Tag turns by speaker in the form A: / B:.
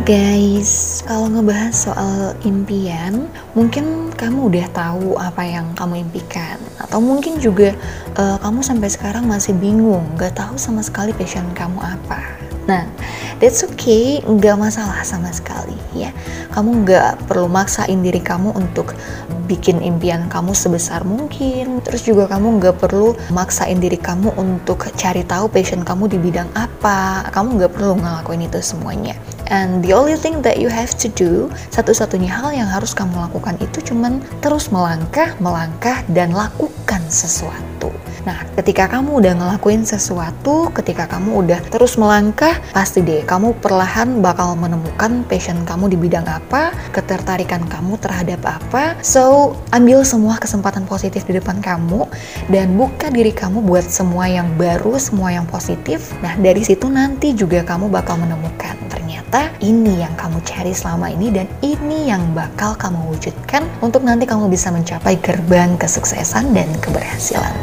A: guys, kalau ngebahas soal impian, mungkin kamu udah tahu apa yang kamu impikan, atau mungkin juga uh, kamu sampai sekarang masih bingung, gak tahu sama sekali passion kamu apa. Nah, that's okay, nggak masalah sama sekali ya. Kamu nggak perlu maksain diri kamu untuk bikin impian kamu sebesar mungkin. Terus juga kamu nggak perlu maksain diri kamu untuk cari tahu passion kamu di bidang apa. Kamu nggak perlu ngelakuin itu semuanya. And the only thing that you have to do, satu-satunya hal yang harus kamu lakukan itu cuman terus melangkah, melangkah, dan lakukan sesuatu. Nah, ketika kamu udah ngelakuin sesuatu, ketika kamu udah terus melangkah, pasti deh kamu perlahan bakal menemukan passion kamu di bidang apa, ketertarikan kamu terhadap apa. So, ambil semua kesempatan positif di depan kamu dan buka diri kamu buat semua yang baru, semua yang positif. Nah, dari situ nanti juga kamu bakal menemukan ternyata ini yang kamu cari selama ini dan ini yang bakal kamu wujudkan untuk nanti kamu bisa mencapai gerbang kesuksesan dan keberhasilan.